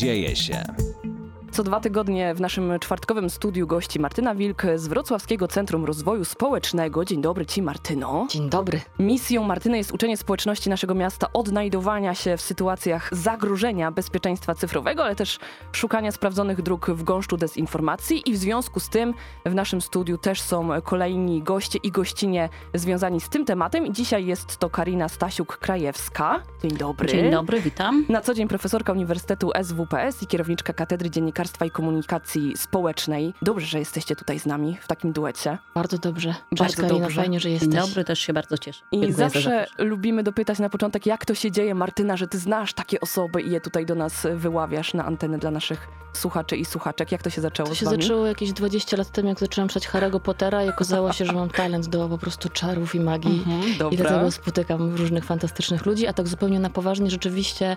dzieje się. Co dwa tygodnie w naszym czwartkowym studiu gości Martyna Wilk z Wrocławskiego Centrum Rozwoju Społecznego. Dzień dobry Ci, Martyno. Dzień dobry. Misją Martyny jest uczenie społeczności naszego miasta odnajdowania się w sytuacjach zagrożenia bezpieczeństwa cyfrowego, ale też szukania sprawdzonych dróg w gąszczu dezinformacji. I w związku z tym w naszym studiu też są kolejni goście i gościnie związani z tym tematem. I dzisiaj jest to Karina Stasiuk-Krajewska. Dzień dobry. Dzień dobry, witam. Na co dzień profesorka Uniwersytetu SWPS i kierowniczka Katedry Dziennikarstwa i Komunikacji Społecznej. Dobrze, że jesteście tutaj z nami w takim duecie. Bardzo dobrze. Bardzo Karina, dobrze. fajnie, że jesteś. dobry, też się bardzo cieszę. I Dziękuję za zawsze zaproszenie. lubimy dopytać na początek, jak to się dzieje, Martyna, że ty znasz takie osoby i je tutaj do nas wyławiasz na antenę dla naszych słuchaczy i słuchaczek. Jak to się zaczęło To z się wami? zaczęło jakieś 20 lat temu, jak zaczęłam czytać Harry'ego Pottera i okazało się, że mam talent do po prostu czarów i magii. Mhm, I dlatego spotykam różnych fantastycznych ludzi, a tak zupełnie na poważnie rzeczywiście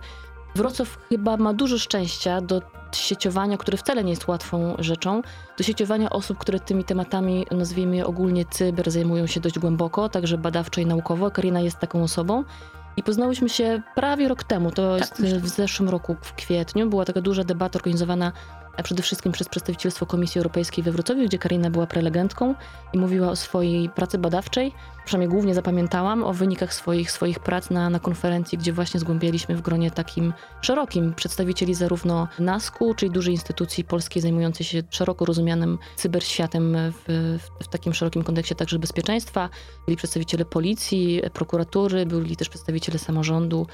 Wrocław chyba ma dużo szczęścia do sieciowania, które wcale nie jest łatwą rzeczą, do sieciowania osób, które tymi tematami, nazwijmy je ogólnie cyber, zajmują się dość głęboko, także badawczo i naukowo. Karina jest taką osobą. I poznałyśmy się prawie rok temu, to jest myślę. w zeszłym roku, w kwietniu. Była taka duża debata organizowana a przede wszystkim przez przedstawicielstwo Komisji Europejskiej we Wrocławiu, gdzie Karina była prelegentką i mówiła o swojej pracy badawczej. Przynajmniej głównie zapamiętałam o wynikach swoich, swoich prac na, na konferencji, gdzie właśnie zgłębialiśmy w gronie takim szerokim przedstawicieli zarówno NASK-u, czyli dużej instytucji polskiej zajmującej się szeroko rozumianym cyberświatem w, w, w takim szerokim kontekście także bezpieczeństwa. Byli przedstawiciele policji, prokuratury, byli też przedstawiciele samorządu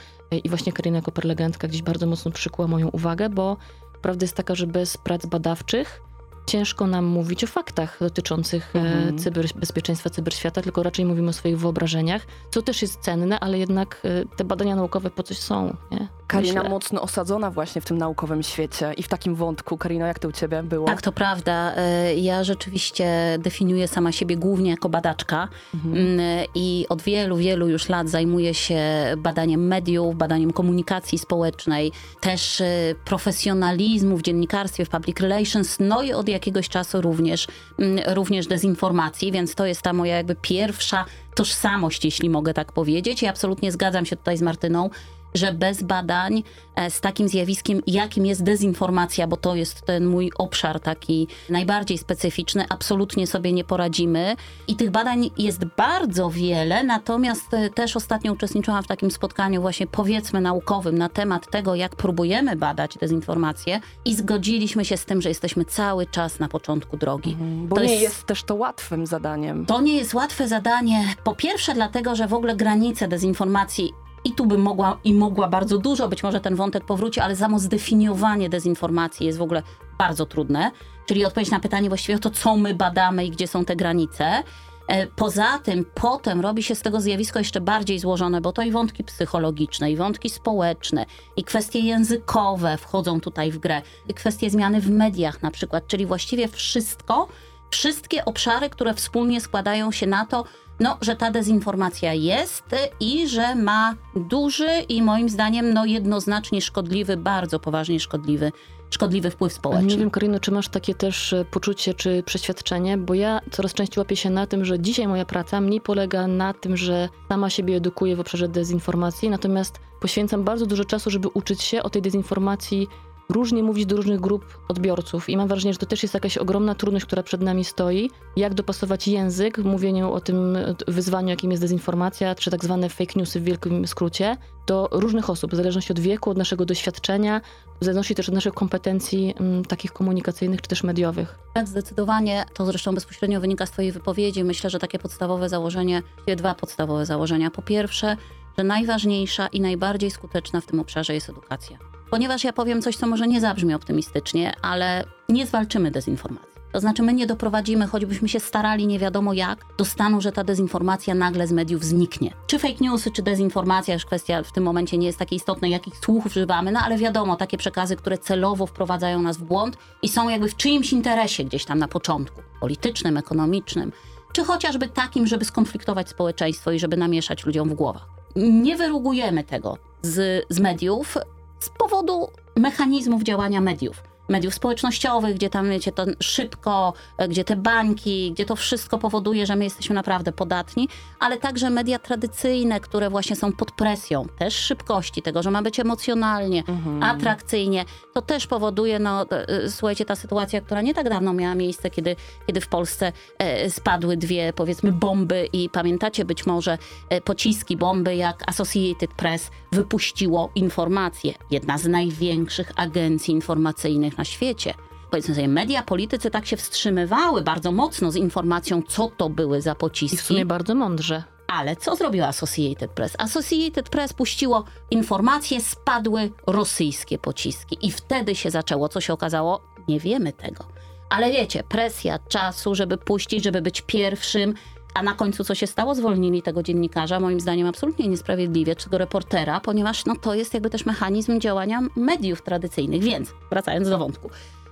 i właśnie Karina jako prelegentka gdzieś bardzo mocno przykuła moją uwagę, bo Prawda jest taka, że bez prac badawczych ciężko nam mówić o faktach dotyczących Mhm. mhm. cyberbezpieczeństwa, cyberświata, tylko raczej mówimy o swoich wyobrażeniach, co też jest cenne, ale jednak e, te badania naukowe po coś są. Nie? Karina Myślę. mocno osadzona właśnie w tym naukowym świecie i w takim wątku. Karina, jak to u ciebie było? Tak, to prawda. E, Ja rzeczywiście definiuję sama siebie głównie jako badaczka Mhm. Mm, i od wielu, wielu już lat zajmuję się badaniem mediów, badaniem komunikacji społecznej, też e, profesjonalizmu w dziennikarstwie, w public relations, no i od jakiegoś czasu również, mm, również dezinformacji, więc to jest ta moja jakby pierwsza tożsamość, jeśli mogę tak powiedzieć. I absolutnie zgadzam się tutaj z Martyną, że bez badań e, z takim zjawiskiem, jakim jest dezinformacja, bo to jest ten mój obszar taki najbardziej specyficzny, absolutnie sobie nie poradzimy. I tych badań jest bardzo wiele, natomiast e, też ostatnio uczestniczyłam w takim spotkaniu właśnie powiedzmy naukowym na temat tego, jak próbujemy badać dezinformację i zgodziliśmy się z tym, że jesteśmy cały czas na początku drogi. Bo to nie jest- jest... też to łatwym zadaniem. To nie jest łatwe zadanie. Po pierwsze, dlatego, że w ogóle granice dezinformacji. I tu bym mogła i mogła bardzo dużo, być może ten wątek powróci, ale samo zdefiniowanie dezinformacji jest w ogóle bardzo trudne. Czyli odpowiedź na pytanie właściwie o to, co my badamy i gdzie są te granice. E, Poza tym, potem robi się z tego zjawisko jeszcze bardziej złożone, bo to i wątki psychologiczne, i wątki społeczne, i kwestie językowe wchodzą tutaj w grę, i kwestie zmiany w mediach na przykład, czyli właściwie wszystko, wszystkie obszary, które wspólnie składają się na to, no, że ta dezinformacja jest i że ma duży i moim zdaniem no, jednoznacznie szkodliwy, bardzo poważnie szkodliwy, szkodliwy wpływ społeczny. Nie wiem, Karino, czy masz takie też e, poczucie czy przeświadczenie, bo ja coraz częściej łapię się na tym, że dzisiaj moja praca mniej polega na tym, że sama siebie edukuję w obszarze dezinformacji, natomiast poświęcam bardzo dużo czasu, żeby uczyć się o tej dezinformacji różnie mówić do różnych grup odbiorców i mam wrażenie, że to też jest jakaś ogromna trudność, która przed nami stoi. Jak dopasować język w mówieniu o tym e, wyzwaniu, jakim jest dezinformacja, czy tak zwane fake newsy w wielkim skrócie, do różnych osób, w zależności od wieku, od naszego doświadczenia, w zależności też od naszych kompetencji m, takich komunikacyjnych czy też mediowych. Tak, zdecydowanie. To zresztą bezpośrednio wynika z Twojej wypowiedzi. Myślę, że takie podstawowe założenie, dwa podstawowe założenia. Po pierwsze, że najważniejsza i najbardziej skuteczna w tym obszarze jest edukacja. Ponieważ ja powiem coś, co może nie zabrzmi optymistycznie, ale nie zwalczymy dezinformacji. To znaczy, my nie doprowadzimy, choćbyśmy się starali nie wiadomo jak, do stanu, że ta dezinformacja nagle z mediów zniknie. Czy fake newsy, czy dezinformacja, już kwestia w tym momencie nie jest takie istotne, jakich słów używamy, no ale wiadomo, takie przekazy, które celowo wprowadzają nas w błąd i są jakby w czyimś interesie gdzieś tam na początku, politycznym, ekonomicznym, czy chociażby takim, żeby skonfliktować społeczeństwo i żeby namieszać ludziom w głowach. Nie wyrugujemy tego z, z mediów z powodu mechanizmów działania mediów. Mediów społecznościowych, gdzie tam, wiecie, to szybko, e, gdzie te bańki, gdzie to wszystko powoduje, że my jesteśmy naprawdę podatni, ale także media tradycyjne, które właśnie są pod presją, też szybkości tego, że ma być emocjonalnie, Mhm. atrakcyjnie, to też powoduje, no, e, słuchajcie, ta sytuacja, która nie tak dawno miała miejsce, kiedy, kiedy w Polsce e, spadły dwie, powiedzmy, bomby i pamiętacie być może e, pociski bomby, jak Associated Press wypuściło informacje. Jedna z największych agencji informacyjnych na świecie. Powiedzmy sobie, media, politycy tak się wstrzymywały bardzo mocno z informacją, co to były za I w pociski. sumie bardzo mądrze. Ale co zrobiła Associated Press? Associated Press puściło informacje, spadły rosyjskie pociski. I wtedy się zaczęło. Co się okazało? Nie wiemy tego. Ale wiecie, presja czasu, żeby puścić, żeby być pierwszym. A na końcu co się stało? Zwolnili tego dziennikarza, moim zdaniem absolutnie niesprawiedliwie, czy tego reportera, ponieważ no, to jest jakby też mechanizm działania mediów tradycyjnych. Więc, wracając do wątku.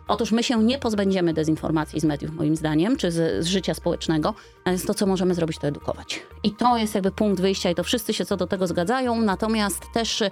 Otóż my się nie pozbędziemy dezinformacji z mediów, moim zdaniem, czy z, z życia społecznego, natomiast to, co możemy zrobić, to edukować. I to jest jakby punkt wyjścia i to wszyscy się co do tego zgadzają, natomiast też y,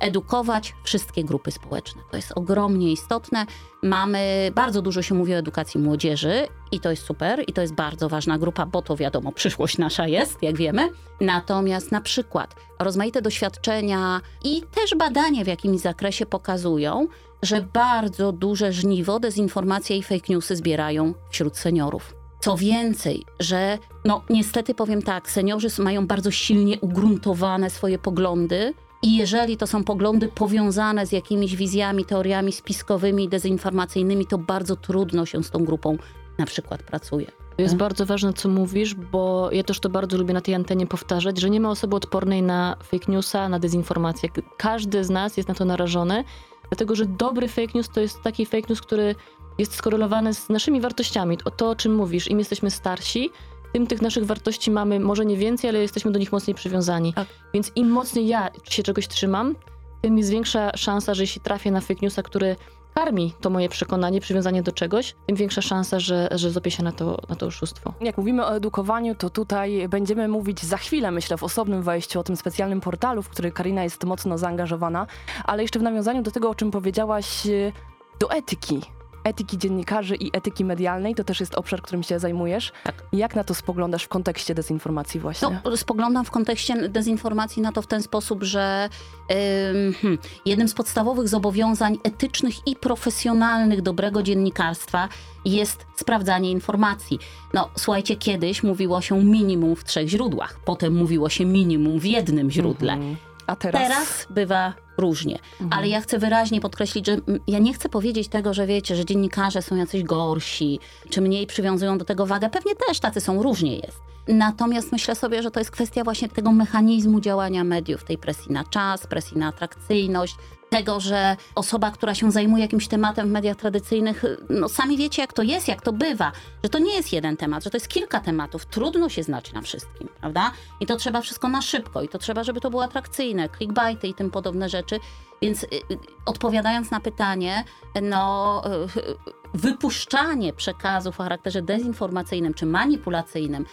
edukować wszystkie grupy społeczne. To jest ogromnie istotne. Mamy, bardzo dużo się mówi o edukacji młodzieży i to jest super i to jest bardzo ważna grupa, bo to wiadomo, przyszłość nasza jest, jak wiemy. Natomiast na przykład rozmaite doświadczenia i też badania w jakimś zakresie pokazują, że bardzo duże żniwo dezinformacje i fake newsy zbierają wśród seniorów. Co więcej, że no niestety powiem tak, seniorzy mają bardzo silnie ugruntowane swoje poglądy i jeżeli to są poglądy powiązane z jakimiś wizjami, teoriami spiskowymi, dezinformacyjnymi, to bardzo trudno się z tą grupą na przykład pracuje. Jest bardzo ważne, co mówisz, bo ja też to bardzo lubię na tej antenie powtarzać, że nie ma osoby odpornej na fake newsa, na dezinformację. Każdy z nas jest na to narażony, dlatego że dobry fake news to jest taki fake news, który jest skorelowany z naszymi wartościami. O to, o czym mówisz, im jesteśmy starsi, tym tych naszych wartości mamy może nie więcej, ale jesteśmy do nich mocniej przywiązani. Tak. Więc im mocniej ja się czegoś trzymam, tym jest większa szansa, że jeśli trafię na fake newsa, który karmi to moje przekonanie, przywiązanie do czegoś, tym większa szansa, że, że złapię się na to, na to oszustwo. Jak mówimy o edukowaniu, to tutaj będziemy mówić za chwilę, myślę, w osobnym wejściu o tym specjalnym portalu, w który Karina jest mocno zaangażowana, ale jeszcze w nawiązaniu do tego, o czym powiedziałaś, y, do etyki. Etyki dziennikarzy i etyki medialnej, to też jest obszar, którym się zajmujesz. Tak. Jak na to spoglądasz w kontekście dezinformacji właśnie? No, spoglądam w kontekście dezinformacji na to w ten sposób, że hmm, jednym z podstawowych zobowiązań etycznych i profesjonalnych dobrego dziennikarstwa jest sprawdzanie informacji. No, słuchajcie, kiedyś mówiło się minimum w trzech źródłach, potem mówiło się minimum w jednym źródle. Mhm. A teraz? Teraz bywa różnie. Ale ja chcę wyraźnie podkreślić, że ja nie chcę powiedzieć tego, że wiecie, że dziennikarze są jacyś gorsi, czy mniej przywiązują do tego wagę. Pewnie też tacy są, różnie jest. Natomiast myślę sobie, że to jest kwestia właśnie tego mechanizmu działania mediów, tej presji na czas, presji na atrakcyjność, tego, że osoba, która się zajmuje jakimś tematem w mediach tradycyjnych, no sami wiecie jak to jest, jak to bywa, że to nie jest jeden temat, że to jest kilka tematów, trudno się znać na wszystkim, prawda? I to trzeba wszystko na szybko i to trzeba, żeby to było atrakcyjne, clickbaity i tym podobne rzeczy. Więc y, y, odpowiadając na pytanie, no y, wypuszczanie przekazów o charakterze dezinformacyjnym czy manipulacyjnym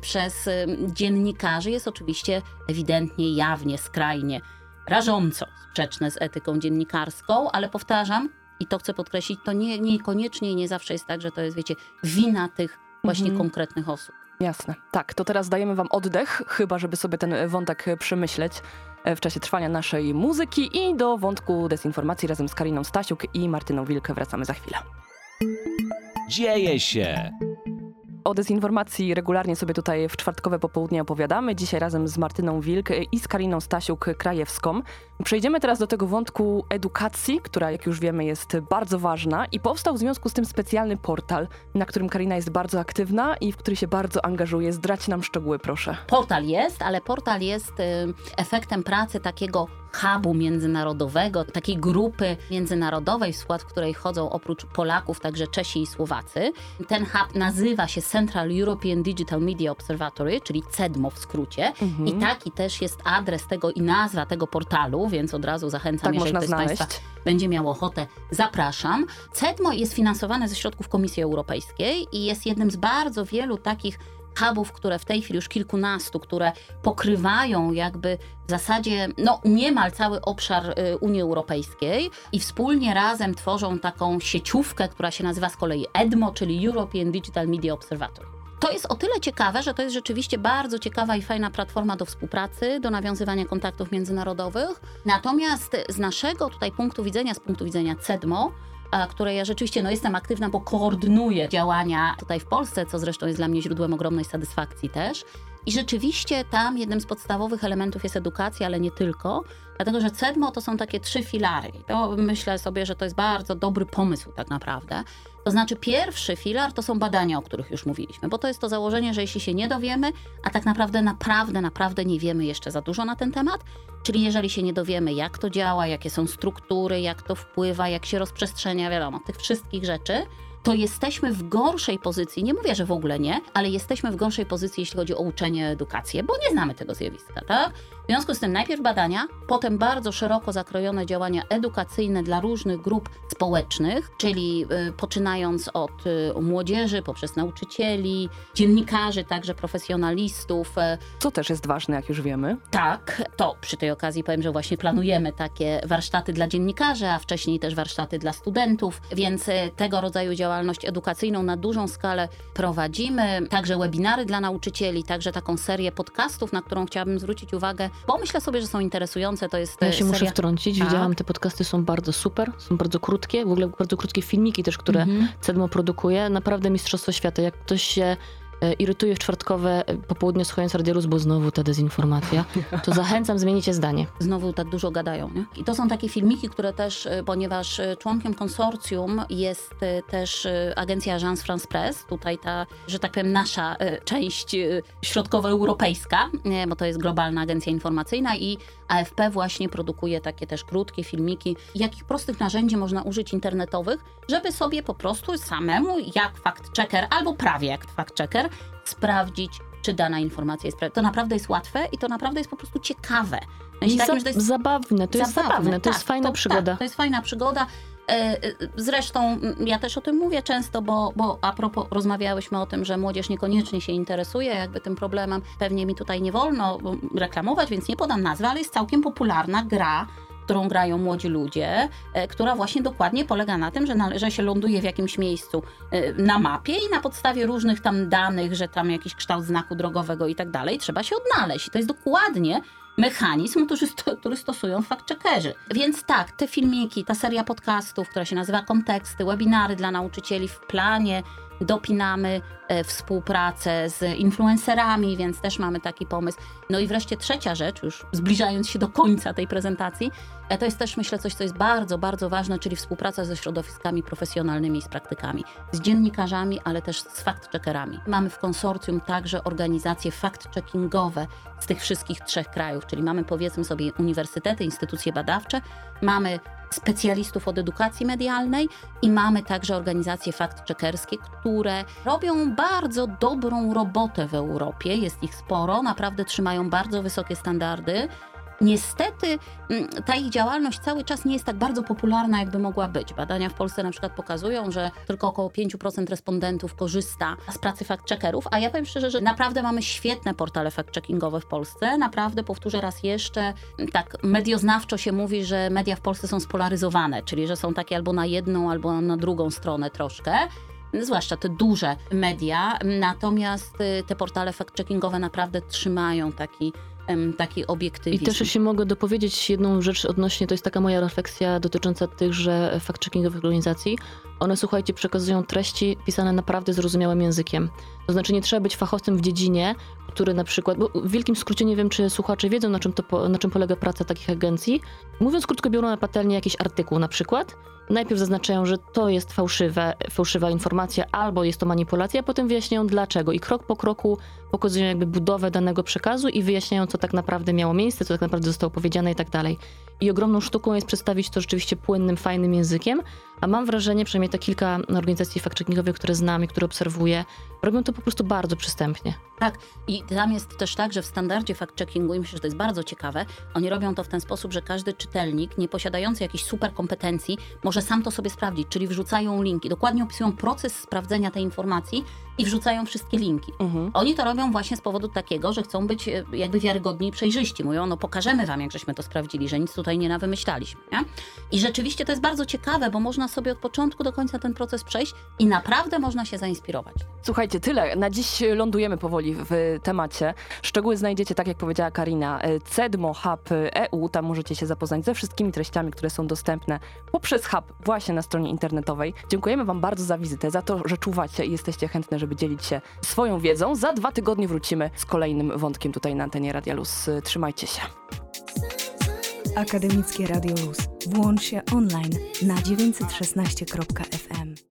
przez y, dziennikarzy jest oczywiście ewidentnie, jawnie, skrajnie rażąco sprzeczne z etyką dziennikarską, ale powtarzam i to chcę podkreślić, to nie, niekoniecznie i nie zawsze jest tak, że to jest, wiecie, wina tych właśnie Mhm. konkretnych osób. Jasne. Tak, to teraz dajemy wam oddech, chyba żeby sobie ten wątek przemyśleć e, w czasie trwania naszej muzyki i do wątku dezinformacji razem z Kariną Stasiuk i Martyną Wilkę wracamy za chwilę. Dzieje się. O dezinformacji regularnie sobie tutaj w czwartkowe popołudnie opowiadamy. Dzisiaj razem z Martyną Wilk i z Kariną Stasiuk-Krajewską. Przejdziemy teraz do tego wątku edukacji, która jak już wiemy jest bardzo ważna i powstał w związku z tym specjalny portal, na którym Karina jest bardzo aktywna i w który się bardzo angażuje. Zdradź nam szczegóły, proszę. Portal jest, ale portal jest y, efektem pracy takiego hubu międzynarodowego, takiej grupy międzynarodowej, w skład której chodzą oprócz Polaków także Czesi i Słowacy. Ten hub nazywa się Central European Digital Media Observatory, czyli CEDMO w skrócie. Mhm. I taki też jest adres tego i nazwa tego portalu, więc od razu zachęcam, Tak jeżeli ktoś z znaleźć. Państwa będzie miał ochotę, zapraszam. CEDMO jest finansowane ze środków Komisji Europejskiej i jest jednym z bardzo wielu takich hubów, które w tej chwili już kilkunastu, które pokrywają jakby w zasadzie no, niemal cały obszar y, Unii Europejskiej i wspólnie razem tworzą taką sieciówkę, która się nazywa z kolei EDMO, czyli European Digital Media Observatory. To jest o tyle ciekawe, że to jest rzeczywiście bardzo ciekawa i fajna platforma do współpracy, do nawiązywania kontaktów międzynarodowych. Natomiast z naszego tutaj punktu widzenia, z punktu widzenia CEDMO, a, które ja rzeczywiście no, jestem aktywna, bo koordynuję działania tutaj w Polsce, co zresztą jest dla mnie źródłem ogromnej satysfakcji też. I rzeczywiście tam jednym z podstawowych elementów jest edukacja, ale nie tylko, dlatego że CEDMO to są takie trzy filary. To myślę sobie, że to jest bardzo dobry pomysł tak naprawdę. To znaczy pierwszy filar to są badania, o których już mówiliśmy, bo to jest to założenie, że jeśli się nie dowiemy, a tak naprawdę, naprawdę, naprawdę nie wiemy jeszcze za dużo na ten temat, czyli jeżeli się nie dowiemy, jak to działa, jakie są struktury, jak to wpływa, jak się rozprzestrzenia, wiadomo, tych wszystkich rzeczy, to jesteśmy w gorszej pozycji. Nie mówię, że w ogóle nie, ale jesteśmy w gorszej pozycji, jeśli chodzi o uczenie, edukację, bo nie znamy tego zjawiska, tak? W związku z tym najpierw badania, potem bardzo szeroko zakrojone działania edukacyjne dla różnych grup społecznych, czyli y, poczynając od y, młodzieży, poprzez nauczycieli, dziennikarzy, także profesjonalistów. y, Co też jest ważne, jak już wiemy. tak, to przy tej okazji powiem, że właśnie planujemy takie warsztaty dla dziennikarzy, a wcześniej też warsztaty dla studentów, więc e, tego rodzaju działalność edukacyjną na dużą skalę prowadzimy. Także webinary dla nauczycieli, także taką serię podcastów, na którą chciałabym zwrócić uwagę, bo myślę sobie, że są interesujące. To jest Ja e, się muszę seria... wtrącić. Tak. Widziałam, te podcasty są bardzo super, są bardzo krótkie, w ogóle bardzo krótkie filmiki też, które Mhm. Cedmo produkuje. Naprawdę mistrzostwo świata. Jak ktoś się irytuje w czwartkowe e, popołudnie słuchając Radiolus, bo znowu ta dezinformacja, to zachęcam, zmienicie zdanie. znowu tak dużo gadają. Nie? I to są takie filmiki, które też, y, ponieważ członkiem konsorcjum jest też agencja Agence France Press, tutaj ta, że tak powiem, nasza część środkowoeuropejska, bo to jest globalna agencja informacyjna i AFP właśnie produkuje takie też krótkie filmiki, jakich prostych narzędzi można użyć internetowych, żeby sobie po prostu samemu, jak fact-checker albo prawie jak fact-checker, sprawdzić, czy dana informacja jest prawdziwa. To naprawdę jest łatwe i to naprawdę jest po prostu ciekawe. Ja się I takim, za, że to jest zabawne, to jest zabawne, to tak, jest fajna to, przygoda. Tak, to jest fajna przygoda. E, e, Zresztą ja też o tym mówię często, bo, bo a propos rozmawiałyśmy o tym, że młodzież niekoniecznie się interesuje jakby tym problemem. Pewnie mi tutaj nie wolno reklamować, więc nie podam nazwy, ale jest całkiem popularna gra którą grają młodzi ludzie, e, która właśnie dokładnie polega na tym, że, nale- że się ląduje w jakimś miejscu na mapie i na podstawie różnych tam danych, że tam jakiś kształt znaku drogowego i tak dalej, trzeba się odnaleźć. I to jest dokładnie mechanizm, który, sto, który stosują fact-checkerzy. Więc tak, te filmiki, ta seria podcastów, która się nazywa Konteksty, webinary dla nauczycieli w planie, dopinamy e, współpracę z influencerami, więc też mamy taki pomysł. No i wreszcie trzecia rzecz, już zbliżając się do końca tej prezentacji, e, to jest też myślę coś, co jest bardzo, bardzo ważne, czyli współpraca ze środowiskami profesjonalnymi i z praktykami, z dziennikarzami, ale też z fact-checkerami. Mamy w konsorcjum także organizacje fact-checkingowe z tych wszystkich trzech krajów, czyli mamy powiedzmy sobie uniwersytety, instytucje badawcze, mamy specjalistów od edukacji medialnej i mamy także organizacje fact-checkerskie, które robią bardzo dobrą robotę w Europie. Jest ich sporo, naprawdę trzymają bardzo wysokie standardy. Niestety mm, ta ich działalność cały czas nie jest tak bardzo popularna, jakby mogła być. Badania w Polsce na przykład pokazują, że tylko około 5% respondentów korzysta z pracy fact-checkerów, a ja powiem szczerze, że naprawdę mamy świetne portale fact-checkingowe w Polsce. Naprawdę, powtórzę raz jeszcze, mm, tak medioznawczo się mówi, że media w Polsce są spolaryzowane, czyli że są takie albo na jedną, albo na drugą stronę troszkę zwłaszcza te duże media, natomiast y, te portale fact-checkingowe naprawdę trzymają taki, taki I obiektywizm. też jeśli mogę dopowiedzieć jedną rzecz odnośnie, to jest taka moja refleksja dotycząca tychże fact-checkingowych organizacji. One, słuchajcie, przekazują treści pisane naprawdę zrozumiałym językiem. To znaczy nie trzeba być fachowcem w dziedzinie, który na przykład, bo w wielkim skrócie nie wiem, czy słuchacze wiedzą, na czym, to, na czym polega praca takich agencji. Mówiąc krótko, biorą na patelnię jakiś artykuł na przykład, najpierw zaznaczają, że to jest fałszywe, fałszywa informacja albo jest to manipulacja, a potem wyjaśniają dlaczego i krok po kroku pokazują jakby budowę danego przekazu i wyjaśniają, co tak naprawdę miało miejsce, co tak naprawdę zostało powiedziane i tak dalej. I ogromną sztuką jest przedstawić to rzeczywiście płynnym, fajnym językiem, a mam wrażenie, przynajmniej te kilka organizacji fact-checkingowych, które znam i które obserwuję, robią to po prostu bardzo przystępnie. Tak, i tam jest też tak, że w standardzie fact-checkingu, i myślę, że to jest bardzo ciekawe, oni robią to w ten sposób, że każdy czytelnik, nie posiadający jakichś super kompetencji, może sam to sobie sprawdzić, czyli wrzucają linki, dokładnie opisują proces sprawdzenia tej informacji i wrzucają wszystkie linki. Mhm. Oni to robią właśnie z powodu takiego, że chcą być e, jakby wiarygodni i przejrzyści. Mówią, no pokażemy wam, jak żeśmy to sprawdzili, że nic tutaj nie nawymyślaliśmy. Nie? I rzeczywiście to jest bardzo ciekawe, bo można sobie od początku do końca ten proces przejść i naprawdę można się zainspirować. Słuchajcie, tyle. Na dziś lądujemy powoli w temacie. Szczegóły znajdziecie, tak jak powiedziała Karina, Cedmo Hub EU. Tam możecie się zapoznać ze wszystkimi treściami, które są dostępne poprzez hub właśnie na stronie internetowej. Dziękujemy Wam bardzo za wizytę, za to, że czuwacie i jesteście chętne, żeby dzielić się swoją wiedzą. Za dwa tygodnie wrócimy z kolejnym wątkiem tutaj na antenie Radia Luz. Trzymajcie się. Akademickie Radio Luz. Włącz się online na 916.fm.